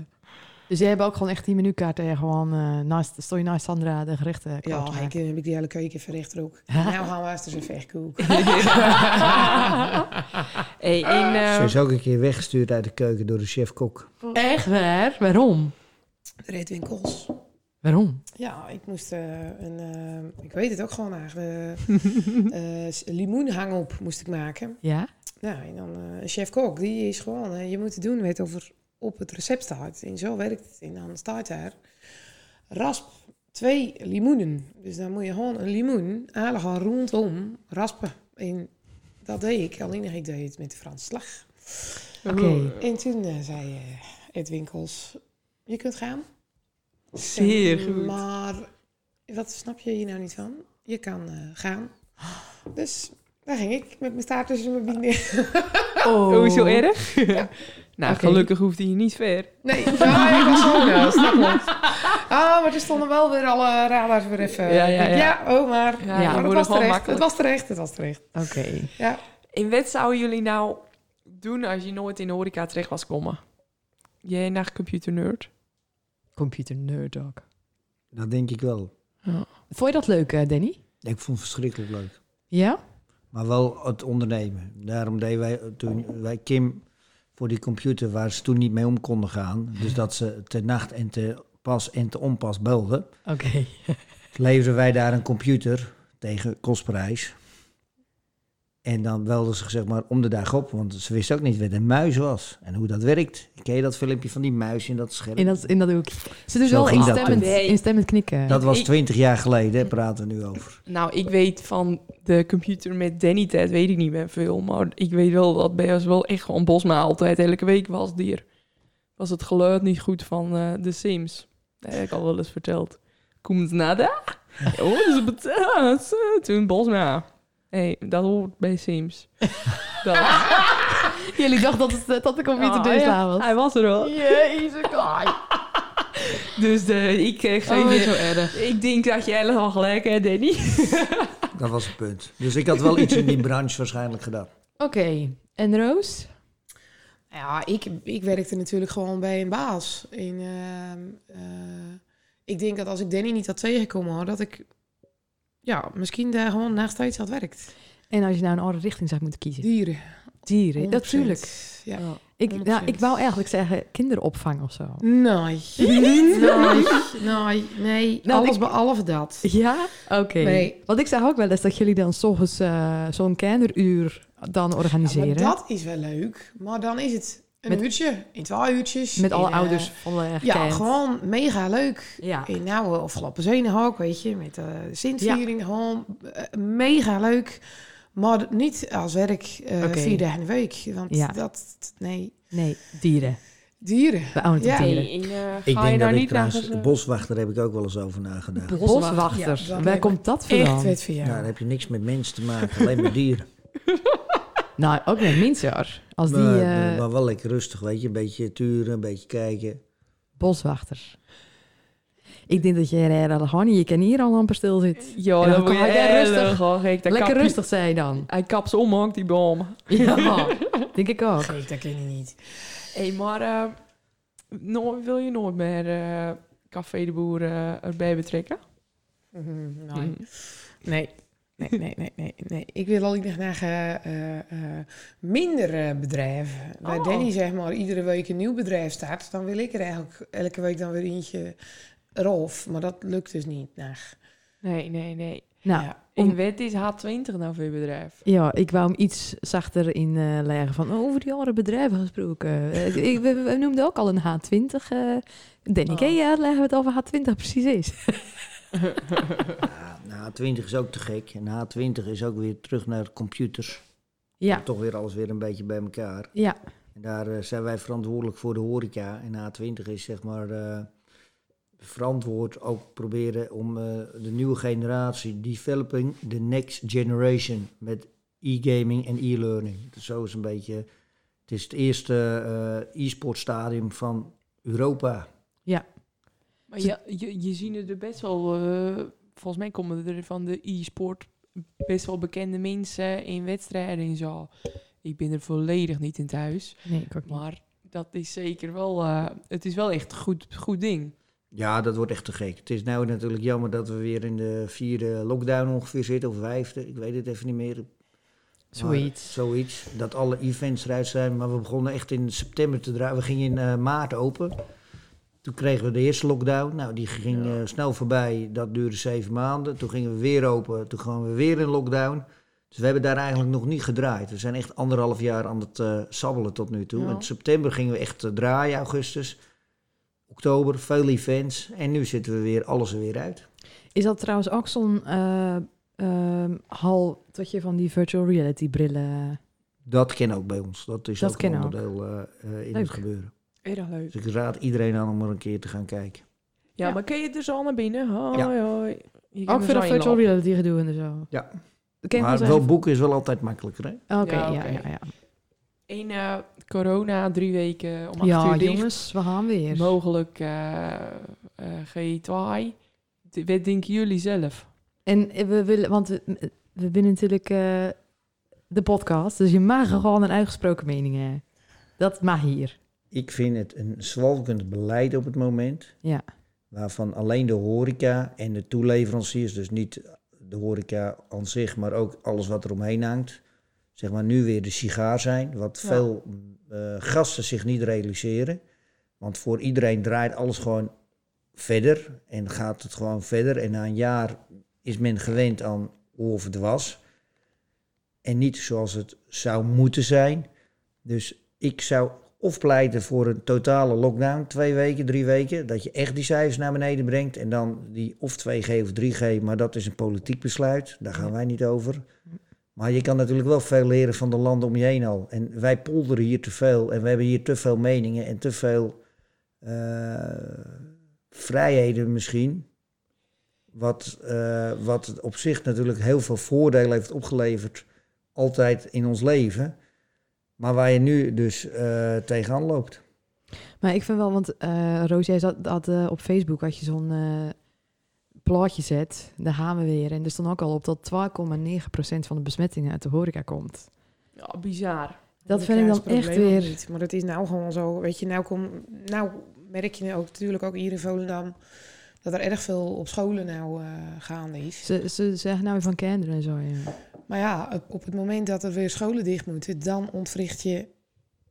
Dus jij hebt ook gewoon echt die menukaart en gewoon uh, naast, stond je naast Sandra de gerechten Ja, maken. toen heb ik die hele keuken verricht ook. [LAUGHS] Nou gaan we eens echt koeken. hey, en, eh, Ze is ook een keer weggestuurd uit de keuken door de chef-kok. Echt waar? Waarom? De reetwinkels. Waarom? Ja, ik moest eh, een, eh, ik weet het ook gewoon eigenlijk, eh, eh, limoenhangop moest ik maken. Ja? Nou, en dan eh, een chef-kok, die is gewoon, eh, je moet het doen weet over op het recept staat. En zo werkt het. En dan staat daar, rasp twee limoenen. Dus dan moet je gewoon een limoen gewoon rondom raspen. En dat deed ik, alleen ik deed het met de Franse slag. Oké. En toen eh, zei eh Ed Winkels, je kunt gaan. Zeer goed. Maar wat snap je hier nou niet van? Je kan gaan. Dus daar ging ik met mijn staart tussen mijn benen. Oh, [LAUGHS] zo erg? [LAUGHS] nou, gelukkig hoefde je niet ver. Nee, ja, ik was zo. Ah, maar er stonden wel weer alle radars weer even. Ja, ja, ja. oh, maar, Ja, maar die het was terecht. makkelijk. Het was terecht, het was terecht. Oké. Ja. In wat zouden jullie nou doen als je nooit in de horeca terecht was komen? jij naar computer nerd? Computer nerd ook. Dat denk ik wel. Vond je dat leuk, eh, Danny? Ik vond het verschrikkelijk leuk. Ja? Maar wel het ondernemen. Daarom deden wij toen wij Kim voor die computer waar ze toen niet mee om konden gaan. Dus dat ze te nacht en te pas en te onpas belden. Oké. [LAUGHS] Leverden wij daar een computer tegen kostprijs. En dan belden ze zeg maar om de dag op, want ze wisten ook niet wat een muis was en hoe dat werkt. Ken je dat filmpje van die muis in dat scherm? In dat, in dat hoekje. Ze doen wel instemmend, instemmend knikken. Dat was twintig jaar geleden, hè, praten we nu over. Nou, ik weet van de computer met Danny tijd weet ik niet meer veel. Maar ik weet wel dat BS wel echt gewoon Bosma altijd elke week was dier. Was het geluid niet goed van eh de Sims. Dat heb ik al wel eens verteld. Komt nada? Oh, dat is. Toen Bosma. Hey, dat hoort bij Sims. [LAUGHS] Dat. Jullie dachten dat, het, dat de computer Ah, dus ja. daar was. Hij was er wel. Jezus, [LAUGHS] Dus eh, ik eh, geef Oh, je... zo erg. Ik denk dat jij helemaal gelijk hebt, Danny. [LAUGHS] Dat was het punt. Dus ik had wel iets in die branche waarschijnlijk gedaan. Oké, en Roos? Ja, ik, ik werkte natuurlijk gewoon bij een baas. In, ehm, eh, ik denk dat als ik Danny niet had tegengekomen, had, dat ik ja, misschien daar gewoon steeds had werkt. En als je nou een andere richting zou moeten kiezen? Dieren. Dieren, 100%. natuurlijk. Ja. Ik, 100%. nou, ik wou eigenlijk zeggen kinderopvang of zo. [LAUGHS] Nee. nee. Nee. Nee. Nou, Alles ik- behalve dat. Ja? Oké. Nee. Want ik zeg ook wel eens dat jullie dan soms eh, zo'n kinderuur dan Ja, organiseren. maar dat is wel leuk. Maar dan is het een Met- uurtje, in twee uurtjes. Met alle in, eh, ouders van de Ja, gewoon mega leuk. Ja. In nou, of Lappenzenenhok, weet je, met de Sint-viering, gewoon eh, mega leuk. Maar niet als werk eh, Oké. vier dagen in de week. Want Ja. dat, nee, Nee, dieren. dieren. Het Ja. dieren. En, eh, Ik ga je denk daar dat ik niet naar... trouwens, boswachter heb ik ook wel eens over nagedacht. Boswachter. Ja, Waar komt dat Echt vandaan? voor jou. Ja, dan heb je niks met mensen te maken, alleen met dieren. [LAUGHS] Nou, ook met hoor. Als die maar, eh, maar wel lekker rustig, weet je. Een beetje turen, een beetje kijken. boswachter. Ik denk dat jij er gewoon niet je kan hier al amper stil zit. Ja, dan dan kan hij heel rustig-. Dan Lekker kap- rustig, zei je dan. Hij kapt ze om, ook, die boom. Ja, denk ik ook. Dat ken je niet. Hé, maar no- wil je nooit meer eh, Café de Boer erbij betrekken? Mhm, nee. Hm. Nee. Nee, nee, nee, nee, nee. Ik wil al graag eh, eh, eh, minder eh, bedrijven. Bij Oh. Danny zeg maar iedere week een nieuw bedrijf start, dan wil ik er eigenlijk elke week dan weer eentje eraf. Maar dat lukt dus niet. Nou, Nee, nee, nee. Nou, ja. In wet is H20 nou voor je bedrijf. ja, ik wou hem iets zachter in eh, leggen van oh, over die andere bedrijven gesproken. Ik, we, we noemden ook al een H20. eh Danny, Oh. ken je uitleggen wat over H20 precies is? [LAUGHS] [LAUGHS] Ja, nou, H20 is ook te gek. En H20 is ook weer terug naar computers. Ja, Toch weer alles weer een beetje bij elkaar. ja, En daar eh, zijn wij verantwoordelijk voor de horeca. En H20 is zeg maar eh, verantwoord ook proberen om eh, de nieuwe generatie, developing the next generation met e-gaming en e-learning. Dus zo is een beetje, het is het eerste eh e-sport stadium van Europa. Maar je, je, je ziet er best wel... eh, volgens mij komen er van de e-sport best wel bekende mensen in wedstrijden en zo. Ik ben er volledig niet in thuis. nee, ik ook niet. Maar dat is zeker wel... eh, het is wel echt een goed, goed ding. Ja, dat wordt echt te gek. Het is nou natuurlijk jammer dat we weer in de vierde lockdown ongeveer zitten, of vijfde, ik weet het even niet meer. Maar Zoiets. Zoiets. Dat alle events eruit zijn. Maar we begonnen echt in september te draaien. We gingen in eh, maart open. Toen kregen we de eerste lockdown. Nou, die ging Ja. eh, snel voorbij. Dat duurde zeven maanden. Toen gingen we weer open. Toen gaan we weer in lockdown. Dus we hebben daar eigenlijk nog niet gedraaid. We zijn echt anderhalf jaar aan het eh, sabbelen tot nu toe. Ja. In september gingen we echt eh, draaien, augustus. Oktober, veel events. En nu zitten we weer alles er weer uit. Is dat trouwens ook zo'n eh, ehm, hal dat je van die virtual reality brillen... Dat ken ook bij ons. Dat is Dat ook een onderdeel in Leuk. het gebeuren. Erg leuk. Dus ik raad iedereen aan om er een keer te gaan kijken. Ja, Ja. maar kun je er zo naar binnen? Hoi, Ja. hoi. Ook voor de in virtual reality gedoe en zo. Ja. Maar wel boeken is wel altijd makkelijker, hè? Oké, Ja, ja, oké. ja, ja. Eén eh, corona, drie weken om acht Ja, uur dicht. jongens, we gaan weer. Mogelijk eh eh G2. D- Wat denken jullie zelf? En we willen, want we, we willen natuurlijk eh, de podcast, dus je mag gewoon een uitgesproken mening hebben. Dat mag hier. Ik vind het een zwalkend beleid op het moment. Ja. Waarvan alleen de horeca en de toeleveranciers, dus niet de horeca aan zich, maar ook alles wat er omheen hangt, zeg maar nu weer de sigaar zijn. Wat Ja. veel eh, gasten zich niet realiseren. Want voor iedereen draait alles gewoon verder en gaat het gewoon verder. En na een jaar is men gewend aan hoe of het was. En niet zoals het zou moeten zijn. Dus ik zou of pleiten voor een totale lockdown, twee weken, drie weken. Dat je echt die cijfers naar beneden brengt. En dan die of 2G of 3G, maar dat is een politiek besluit. Daar gaan wij niet over. Maar je kan natuurlijk wel veel leren van de landen om je heen al. En wij polderen hier te veel. En we hebben hier te veel meningen en te veel eh, vrijheden misschien. Wat, eh, wat op zich natuurlijk heel veel voordelen heeft opgeleverd. Altijd in ons leven. Maar waar je nu dus eh, tegenaan loopt. Maar ik vind wel, want eh Roos, jij zat, had, eh, op Facebook had je zo'n eh, plaatje zet. Daar gaan we weer. En er stond ook al op dat 2,9% van de besmettingen uit de horeca komt. Ja, bizar. Dat vind ik dan echt weer... Niet. Maar dat is nou gewoon zo. Weet je, nou, kom, nou merk je ook natuurlijk ook hier in Volendam dat er erg veel op scholen nou eh, gaande is. Ze, ze zeggen nou van kinderen en zo, ja. Maar ja, op, op het moment dat er weer scholen dicht moeten, dan ontwricht je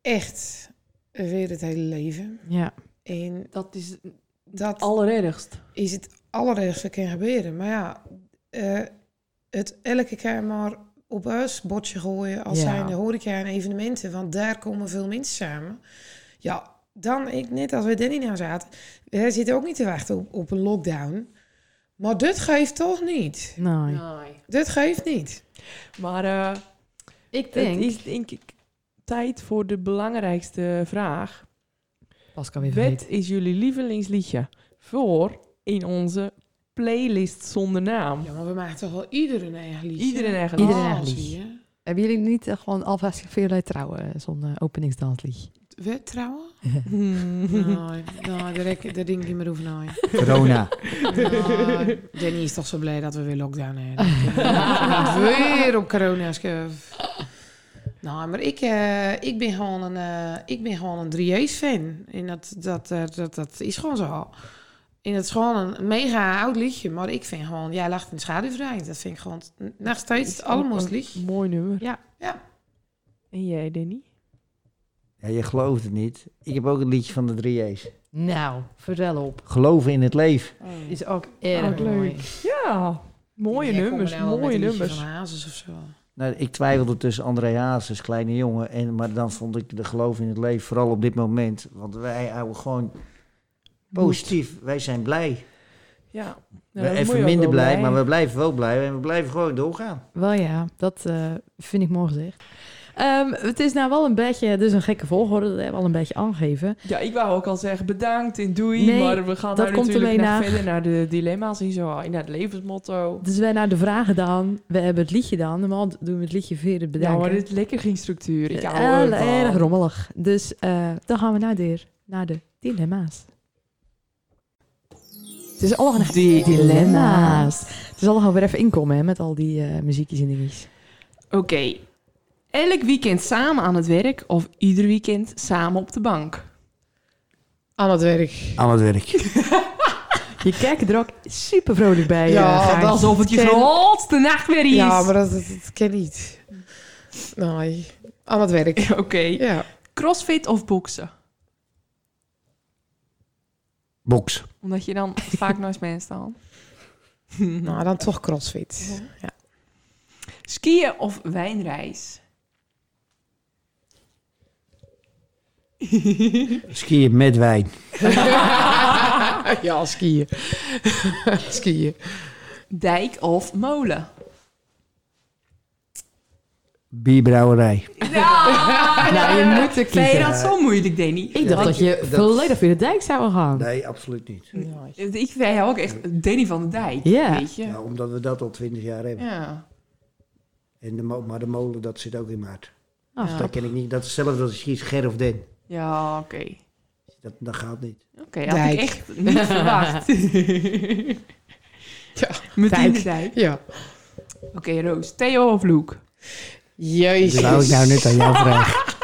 echt weer het hele leven. Ja, En Dat is dat allerergst. is het allerergste kan gebeuren. Maar ja, eh, het elke keer maar op ons bordje gooien als Ja. zijn de horeca en evenementen, want daar komen veel mensen samen. Ja, dan, ik, net als we Danny nou zaten, we zitten ook niet te wachten op, op een lockdown. Maar dit geeft toch niet. nee. Nee. Dit geeft niet. Maar eh, Ik het denk... is denk ik tijd voor de belangrijkste vraag. Pascal weer Wat is jullie lievelingsliedje voor in onze playlist zonder naam? Ja, maar we maken toch wel iedereen een eigen liedje. Iedereen een eigen Iedereen Oh, eigen liedje. je. Hebben jullie niet eh, gewoon alvast veel trouwen, eh, zo'n eh, openingsdansliedje? We trouwen? Hmm. [LAUGHS] Nee, nou, daar, rek- daar denk ik niet meer over na. Corona. Nou, Danny is toch zo blij dat we weer lockdown hebben. weer op corona schuf. Nou, maar ik, eh, ik ben gewoon een, eh, ik ben gewoon een 3J's-fan. En dat, dat, eh, dat, dat is gewoon zo. En het is gewoon een mega oud liedje. Maar ik vind gewoon, jij lacht in schaduwvrij. Dat vind ik gewoon nog steeds het allermooiste liedje. Mooi nummer. Ja, ja. En jij, Danny? Ja, je gelooft het niet. Ik heb ook een liedje van de 3J's. Nou, vertel op. Geloven in het leven. Is ook erg Ook leuk. mooi. Ja, mooie nummers, nou mooie nummers. Van Hazes of zo. Nou, ik twijfelde tussen André Hazes, kleine jongen. En, maar dan vond ik de geloof in het leven, vooral op dit moment. Want wij houden gewoon positief. Wij zijn blij. Ja. Nou, we even minder blij, maar we blijven wel blij. En we blijven gewoon doorgaan. Wel ja, dat eh, vind ik mooi gezegd. Ehm, het is nou wel een beetje, dus een gekke volgorde, dat hebben we al een beetje aangegeven. Ja, ik wou ook al zeggen bedankt en doei. Nee, maar we gaan dat nou komt natuurlijk ermee nog na. verder naar de dilemma's en zo. Naar het levensmotto. Dus wij naar de vragen dan, we hebben het liedje dan. Normaal doen we het liedje via het Ja, bedanken. maar dit is lekker geen structuur. Ik hou ervan. erg rommelig. Dus eh, dan gaan we naar de, naar de dilemma's. Het is allemaal een Die dilemma's. Het is allemaal weer even inkomen hè, met al die eh, muziekjes en dingetjes. Oké. Elk weekend samen aan het werk of ieder weekend samen op de bank? Aan het werk. Aan het werk. [LAUGHS] Je kijkt er ook super vrolijk bij. Ja, eh, Alsof het je ken- grootste nachtmerrie is. Ja, maar dat, dat, dat ken niet. Nee, aan het werk. [LAUGHS] Oké. Ja. Crossfit of boksen? Box. Omdat je dan [LAUGHS] vaak naast mensen staan. Nou, dan toch crossfit. Ja. Skiën of wijnreis? [LAUGHS] Skiën met wijn. [LAUGHS] ja, skiën. [LAUGHS] skiën. Dijk of molen? Bierbrouwerij. Nou, je moet er Vind je kiezen. dat zo moeilijk, Danny? Ik dacht dat je dat- volledig via de dijk zou gaan. Nee, absoluut niet. Ik vind jou ook echt Danny van de Dijk, Ja. weet je? Ja, omdat we dat al twintig jaar hebben. Ja. En de maar de molen, dat zit ook in maart. Ah, Ja. Dat ken ik niet. Dat is hetzelfde als je Ger of Den. Ja, oké. Dat, dat gaat niet. Oké, had ik echt niet verwacht. [LAUGHS] Ja, [LAUGHS] Meteen de Dijk. Ja. Oké, Roos. Theo of Luke? Dat Jezus. wou ik nou net aan jou [LAUGHS] vragen.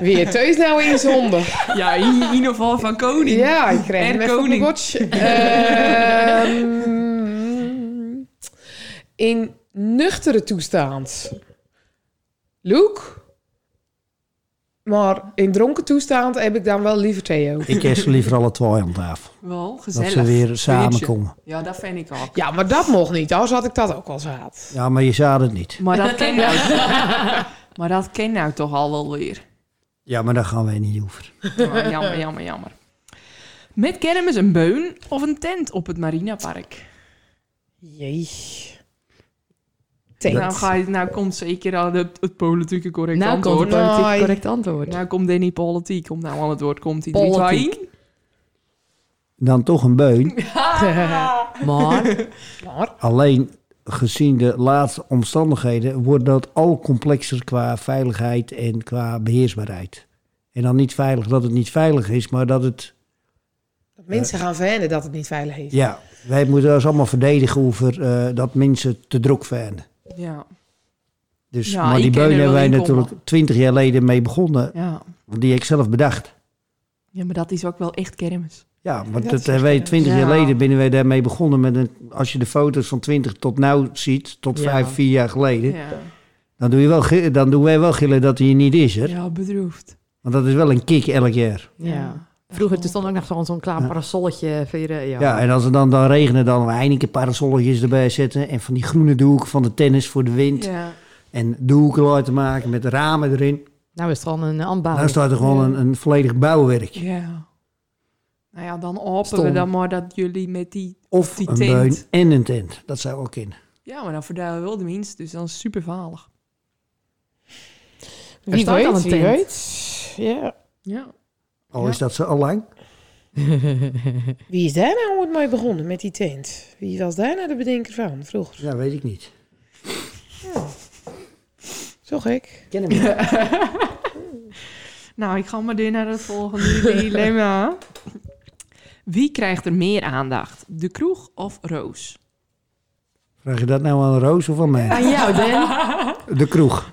Weer thuis nou in zonde. Ja, in, in ieder geval van koning. Ja, ik krijg En hem even op koning. bordje. Ehm, in nuchtere toestand. Luke? Maar in dronken toestand heb ik dan wel liever Theo. Ik ze liever alle twee aan tafel. Wel, Dat gezellig. ze weer samenkomen. Ja, dat vind ik ook. Ja, maar dat mocht niet. Anders had ik dat ook al zaad. Ja, maar je zou het niet. Maar dat ken nou, [LAUGHS] maar dat ken nou toch al wel weer. Ja, maar daar gaan wij niet over. Oh, jammer, jammer, jammer. Met kermis een beun of een tent op het Marinapark? Jee. Nou, ga je, nou komt zeker al het, het politieke correct Nou komt antwoord. het politiek correct antwoord. Nou komt Danny politiek. Komt nou aan het woord. Komt hij Politiek. 3, 2, Dan toch een beun. [LAUGHS] [LAUGHS] Maar, Maar, Alleen gezien de laatste omstandigheden wordt dat al complexer qua veiligheid en qua beheersbaarheid. En dan niet veilig dat het niet veilig is, maar dat het... dat mensen gaan vinden dat het niet veilig is. Ja, wij moeten ons allemaal verdedigen over eh, dat mensen te druk vinden. Ja, Dus, Ja, maar die ken beun wel hebben wij natuurlijk twintig jaar geleden mee begonnen. ja. Want die heb ik zelf bedacht. ja, maar dat is ook wel echt kermis. Ja, want Dat dat, is hebben wij twintig ja. jaar geleden binnen wij daarmee begonnen. Met een, als je de foto's van 20 tot nu ziet, tot Ja. vijf, vier jaar geleden. Ja, Dan, doe je wel, dan doen wij wel gillen dat hij er niet is. Hè? ja bedroefd. Want dat is wel een kick elk jaar. ja. Vroeger toen stond ook nog zo'n zo'n klaar Ja. parasolletje. Voor, ja. Ja, en als het dan, dan regenen, dan Heineken parasolletjes erbij zetten. En van die groene doeken van de tennis voor de wind. Ja. En doeken laten maken met ramen erin. Nou is het gewoon een aanbouw. Dan staat er gewoon een, een volledig bouwwerk. ja. Nou ja, dan hopen Stom. we dan maar dat jullie met die... Of Die een tent. beun en een tent. Dat zou ook in. Ja, maar dan verduilen we wel de minst. Dus dan is het super valig. Wie staat weet, al een wie tent. weet. Ja. Ja. Al Ja. is dat zo al lang. [LAUGHS] Wie is daar nou ooit mee begonnen met die tent? Wie was daar nou de bedenker van vroeger? Ja, weet ik niet. Zo gek. Ken hem niet. [LAUGHS] Nou, ik ga maar door naar het volgende [LAUGHS] dilemma. Wie krijgt er meer aandacht? De kroeg of Roos? Vraag je dat nou aan Roos of aan mij? Aan jou, Dan. De kroeg.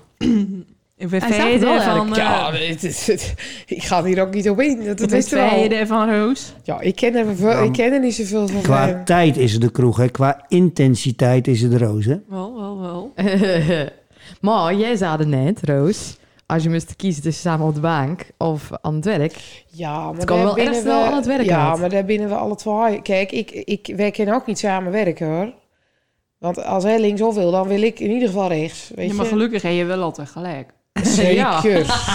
En wel van... eigenlijk. Ja, eh, het is, het- ik ga hier ook niet op in. Dat, dat wist wel. van Roos? Ja, ik ken, er, veel- ik ken er niet zoveel van. Qua hem. tijd is het de kroeg. Hè. Qua intensiteit is het de Roos. Hè. Wel, wel, wel. [LAUGHS] maar jij zei het net, Roos. Als je moest kiezen tussen samen op de bank of aan het werk. Ja, maar Het kan daar wel erg binnen snel we- aan het werk Ja, uit. maar daar binnen we alle twee. Kijk, ik, ik, wij kunnen ook niet samen werken hoor. Want als hij linksaf wil, dan wil ik in ieder geval rechts. Weet Ja, maar je? gelukkig heb je wel altijd gelijk. Zeker. Ja.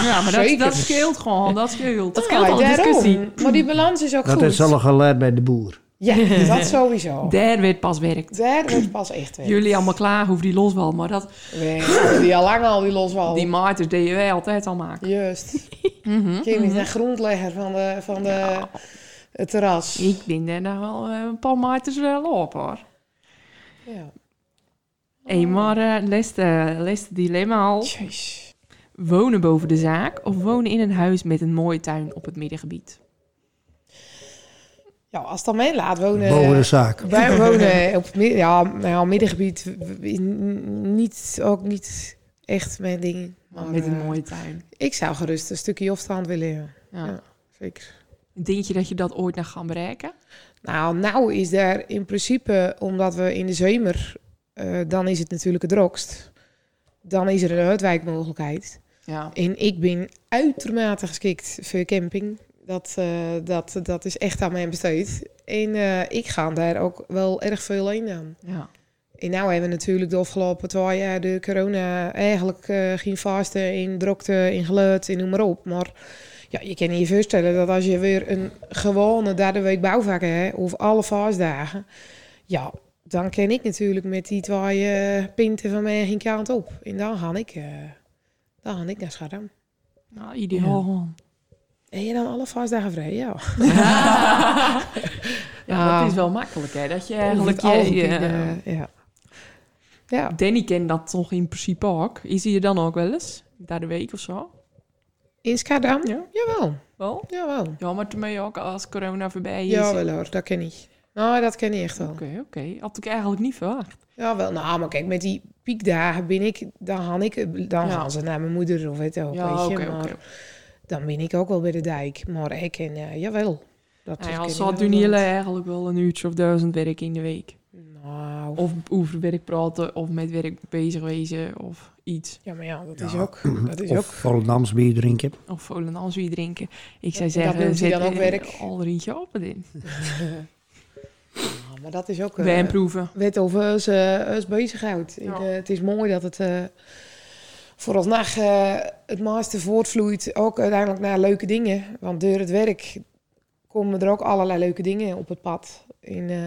Ja, maar dat, Zeker. dat scheelt gewoon. Dat scheelt. Dat scheelt al een daarom. discussie. Maar die balans is ook Dat goed. is al geleerd bij de boer. Ja, dat sowieso. [LAUGHS] Daar werd pas werkt. Daar wordt pas echt werk. Jullie allemaal klaar hoeven die loswal, maar dat, Nee, die al lang al die loswal. die maatjes deden wij altijd al maken. Juist. [LAUGHS] Mhm, Kim is mhm. de grondlegger van, de, van de, het terras. Ik ben daar nou wel eh, een paar maatjes wel op hoor. Ja. Hé, maar eh laatste, laatste dilemma al. Jeez. Wonen boven de zaak of wonen in een huis met een mooie tuin op het middengebied? Ja, als het dan mij laat wonen... Boven de zaak. Wij [LAUGHS] wonen op het midden, ja, nou, middengebied. Niet, ook niet echt mijn ding. Maar, met een eh, mooie tuin. Ik zou gerust een stukje opstand willen. ja. Ja. Zeker. Denk je dat je dat ooit nog gaan bereiken? Nou, nou is daar in principe, omdat we in de zomer, eh, dan is het natuurlijk het drokst. Dan is er een uitwijkmogelijkheid. Ja. En ik ben uitermate geschikt voor camping. Dat, eh, dat, dat is echt aan mijn besteed. En eh, ik ga daar ook wel erg veel in aan. ja. En nou hebben we natuurlijk de afgelopen twee jaar de corona eigenlijk eh geen vasten in drokte, in geluid, en noem maar op. Maar ja, je kan je voorstellen dat als je weer een gewone derde week bouwvak hebt, of alle vaastdagen, ja, dan ken ik natuurlijk met die twee eh, pinten van mij geen kant op. En dan ga ik, dan ga ik naar Scharam. Nou, ideaal. En je dan alle vaastdagen vrij, ja. Ja, [LAUGHS] Ja. dat is wel makkelijk hè. Dat je eigenlijk... je- je- ja. Ja. Danny kent dat toch in principe ook. Is hij er dan ook wel eens? Daar de week of zo? In Skadam? Ja. Jawel, Wel? jawel. Ja, maar ermee ook als corona voorbij is. Jawel hoor, dat ken ik. Nou, dat ken ik echt wel. Oké, oké. Had ik eigenlijk niet verwacht. Ja, wel. Nou, maar kijk, met die piekdagen ben ik, dan gaan ik, dan Ja. gaan ze naar mijn moeder of weet je ook, Ja, weet je. oké, maar oké. dan ben ik ook wel bij de dijk. Maar ik en uh, jawel. Dat Nou ja, doen wel. jullie eigenlijk wel een uurtje of duizend werk in de week. Nou, Of over werk praten, of met werk bezig wezen, of iets. ja, maar ja, dat is ook. Dat is Of ook. Volendams bier drinken. Of Volendams weer drinken. Ik zou zeggen, zet dan ook eh, werk? al een rietje op het in. [LAUGHS] Ja, maar dat is ook. eh, Wijn proeven. weet over ons, uh, ons bezighoudt. Ja. eh, het is mooi dat het uh, vooralsnog eh het meeste voortvloeit. Ook uiteindelijk naar leuke dingen. Want door het werk komen er ook allerlei leuke dingen op het pad. In, eh,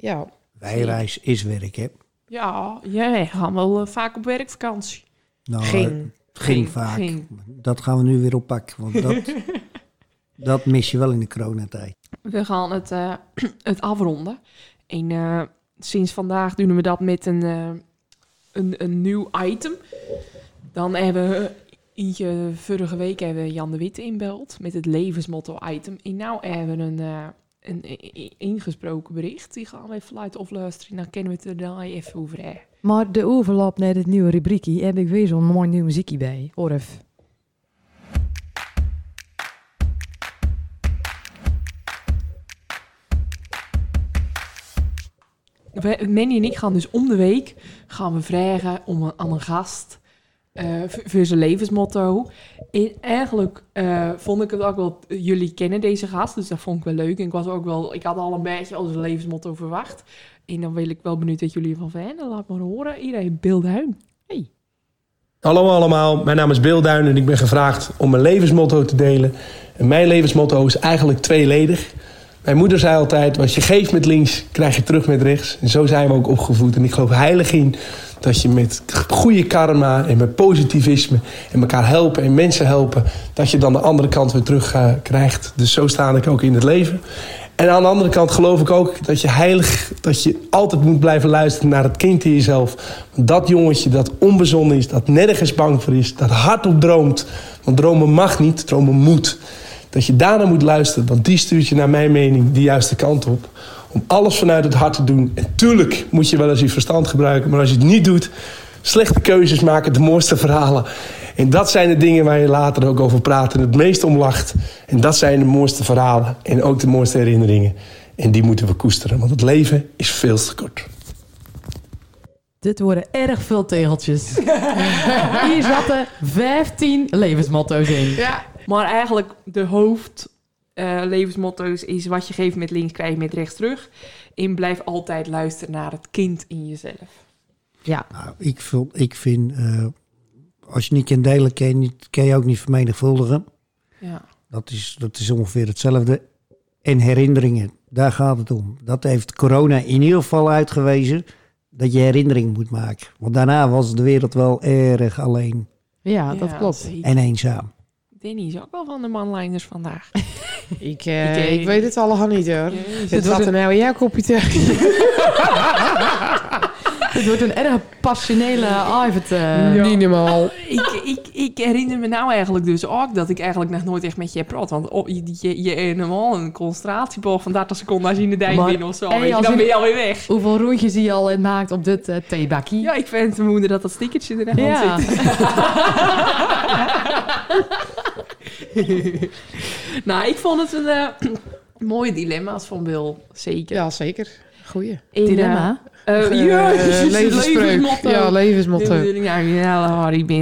ja, Wijreis is werk, hè? Ja, wij gaan wel eh, vaak op werkvakantie. Nou, eh, ging. ging Ging, vaak. ging. Dat gaan we nu weer oppakken, want dat, [LAUGHS] dat mis je wel in de coronatijd. We gaan het, eh, [CLEARS THROAT] het afronden. En eh, sinds vandaag doen we dat met een, eh, een, een nieuw item. Dan hebben we eentje, vorige week hebben we Jan de Witte inbeld met het levensmotto item. En nou hebben we een, eh, een, ingesproken bericht. Die gaan we even laten afluisteren. Dan kennen we het er dan even over. Maar de overlap naar het nieuwe rubriekie heb ik weer zo'n mooi nieuw muziekje bij. Orf. Manny en ik gaan dus om de week gaan we vragen om een, aan een gast v- voor zijn levensmotto. En eigenlijk eh, vond ik het ook wel, jullie kennen deze gast, dus dat vond ik wel leuk. En ik was ook wel, ik had al een beetje als een levensmotto verwacht. En dan wil ik wel benieuwd wat jullie ervan vinden. Laat maar horen. Iedereen beeldhuin. Hey. Hallo allemaal, mijn naam is Bill Duin en ik ben gevraagd om mijn levensmotto te delen. En mijn levensmotto is eigenlijk tweeledig. Mijn moeder zei altijd, wat je geeft met links, krijg je terug met rechts. En zo zijn we ook opgevoed. En ik geloof heilig in dat je met goede karma en met positivisme... en elkaar helpen en mensen helpen... dat je dan de andere kant weer terug eh, krijgt. Dus zo sta ik ook in het leven. En aan de andere kant geloof ik ook dat je heilig... dat je altijd moet blijven luisteren naar het kind in jezelf. Dat jongetje dat onbezonnen is, dat nergens bang voor is... dat hardop droomt. Want dromen mag niet, dromen moet. Dat je daarna moet luisteren, want die stuurt je naar mijn mening de juiste kant op. Om alles vanuit het hart te doen. En tuurlijk moet je wel eens je verstand gebruiken. Maar als je het niet doet, slechte keuzes maken de mooiste verhalen. En dat zijn de dingen waar je later ook over praat en het meest om lacht. En dat zijn de mooiste verhalen en ook de mooiste herinneringen. En die moeten we koesteren, want het leven is veel te kort. Dit worden erg veel tegeltjes. [LAUGHS] Hier zaten 15 levensmotto's in. ja, Maar eigenlijk de hoofd eh, levensmotto's is wat je geeft met links krijg je met rechts terug. En blijf altijd luisteren naar het kind in jezelf. Ja, Nou, ik, vul, ik vind, eh, als je niet kan delen, kan je, niet, kan je ook niet vermenigvuldigen. Ja. Dat is, dat is ongeveer hetzelfde. En herinneringen, daar gaat het om. Dat heeft corona in ieder geval uitgewezen, dat je herinnering moet maken. Want daarna was de wereld wel erg alleen ja dat klopt. en eenzaam. Danny is ook wel van de manliners vandaag. [LAUGHS] ik, eh, Ik, eh, ik weet het allemaal niet hoor. Jezus. Het wat er nou in jouw kopje thee? Het wordt een erg passionele avond. eh. Ja. Niet normaal. [LAUGHS] ik, ik, ik herinner me nou eigenlijk dus ook dat ik eigenlijk nog nooit echt met je heb praat. Want je, je, je helemaal een concentratieboog van 30 seconden als je in de dijk Maar- bent of zo. en weet je, dan ben je alweer weg. Hoeveel rondjes die je al in maakt op dit eh theebakkie? Ja, ik vind het vermoeden dat dat stickertje er echt Ja. zit. [LAUGHS] [LAUGHS] nou, ik vond het een eh, [CLEARS THROAT] mooie dilemma's van Bill. Zeker. Ja, zeker. Goeie. In, Dilemma. eh, eh, Eh, ja, levensspreuk. levensmotto. Ja, levensmotto. hele Harry ben.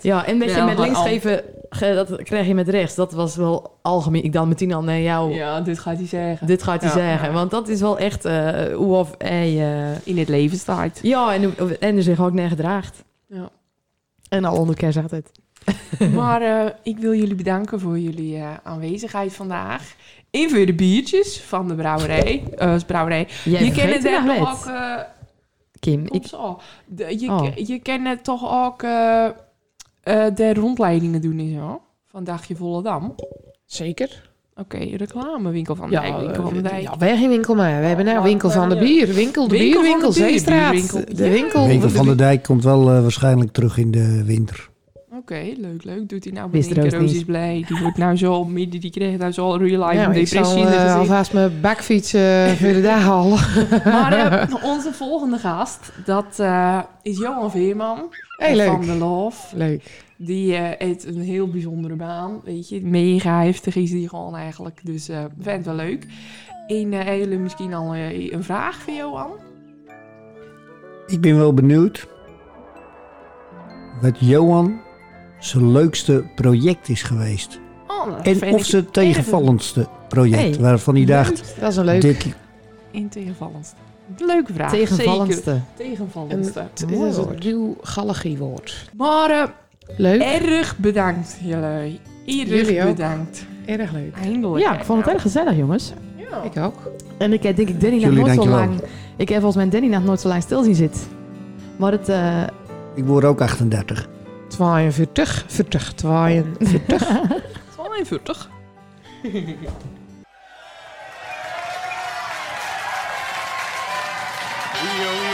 Ja, en met je Ja, met links geven, ge- dat krijg je met rechts. Dat was wel algemeen. Ik dan meteen al naar jou. Ja, dit gaat hij zeggen. Dit gaat hij Ja, zeggen. ja. Want dat is wel echt eh, hoe of hij... eh, In het leven staat. ja, en, en er zich ook naar gedraagt. Ja. En al onder kerst zegt het. [LAUGHS] Maar eh, ik wil jullie bedanken voor jullie eh, aanwezigheid vandaag. En voor de biertjes van de brouwerij. eh brouwerij. Jij je kent het nog ook... Kim, ik, zo. De, je, Oh. je kent het toch ook eh, eh, de rondleidingen doen en zo? Van Dagje Volendam. Zeker. Oké, reclamewinkel van Ja, Dijk. Winkel van de Dijk. ja, wij geen winkel maar. We hebben nou winkel van de bier. Winkel, de Winkel de bier, Zeestraat. bierwinkel. De Ja. winkel. De winkel de van de dijk komt wel waarschijnlijk terug in de winter. Oké, leuk, leuk. Doet hij nou Wist. Roos is blij. Die wordt nou zo midden, die kreeg nou zo real life Ja, een ik zal depressie de eh, gezicht. alvast mijn bakfiets eh, [LAUGHS] voor de dag halen. Maar eh, onze volgende gast, dat eh, is Johan Veerman Hey, van leuk. The Love. Leuk. Die eh, heeft een heel bijzondere baan, weet je. Mega heftig is die gewoon eigenlijk. Dus eh vind het wel leuk. En eh jullie misschien al een vraag voor Johan? Ik ben wel benieuwd wat Johan zijn leukste project is geweest. Oh, En of zijn tegenvallendste project, Hey, waarvan hij dacht, Dat is een leuk. dit, In tegenvallendste. Leuke vraag. Tegenvallendste. Een, Tegenvallendste. het is een woord. nieuw galligiewoord. Maar eh, Leuk. erg bedankt jullie. Jullie Erg bedankt. Erg leuk. Eindelijk. Ja, ik vond het erg gezellig, jongens. Ja. Ik ook. En ik heb denk ik Danny nog nooit zo lang... Ik heb volgens mij Danny nog nooit zo lang stil zien zitten. Maar het... eh, ik word ook 38. 42, 40, 42. 42. Rio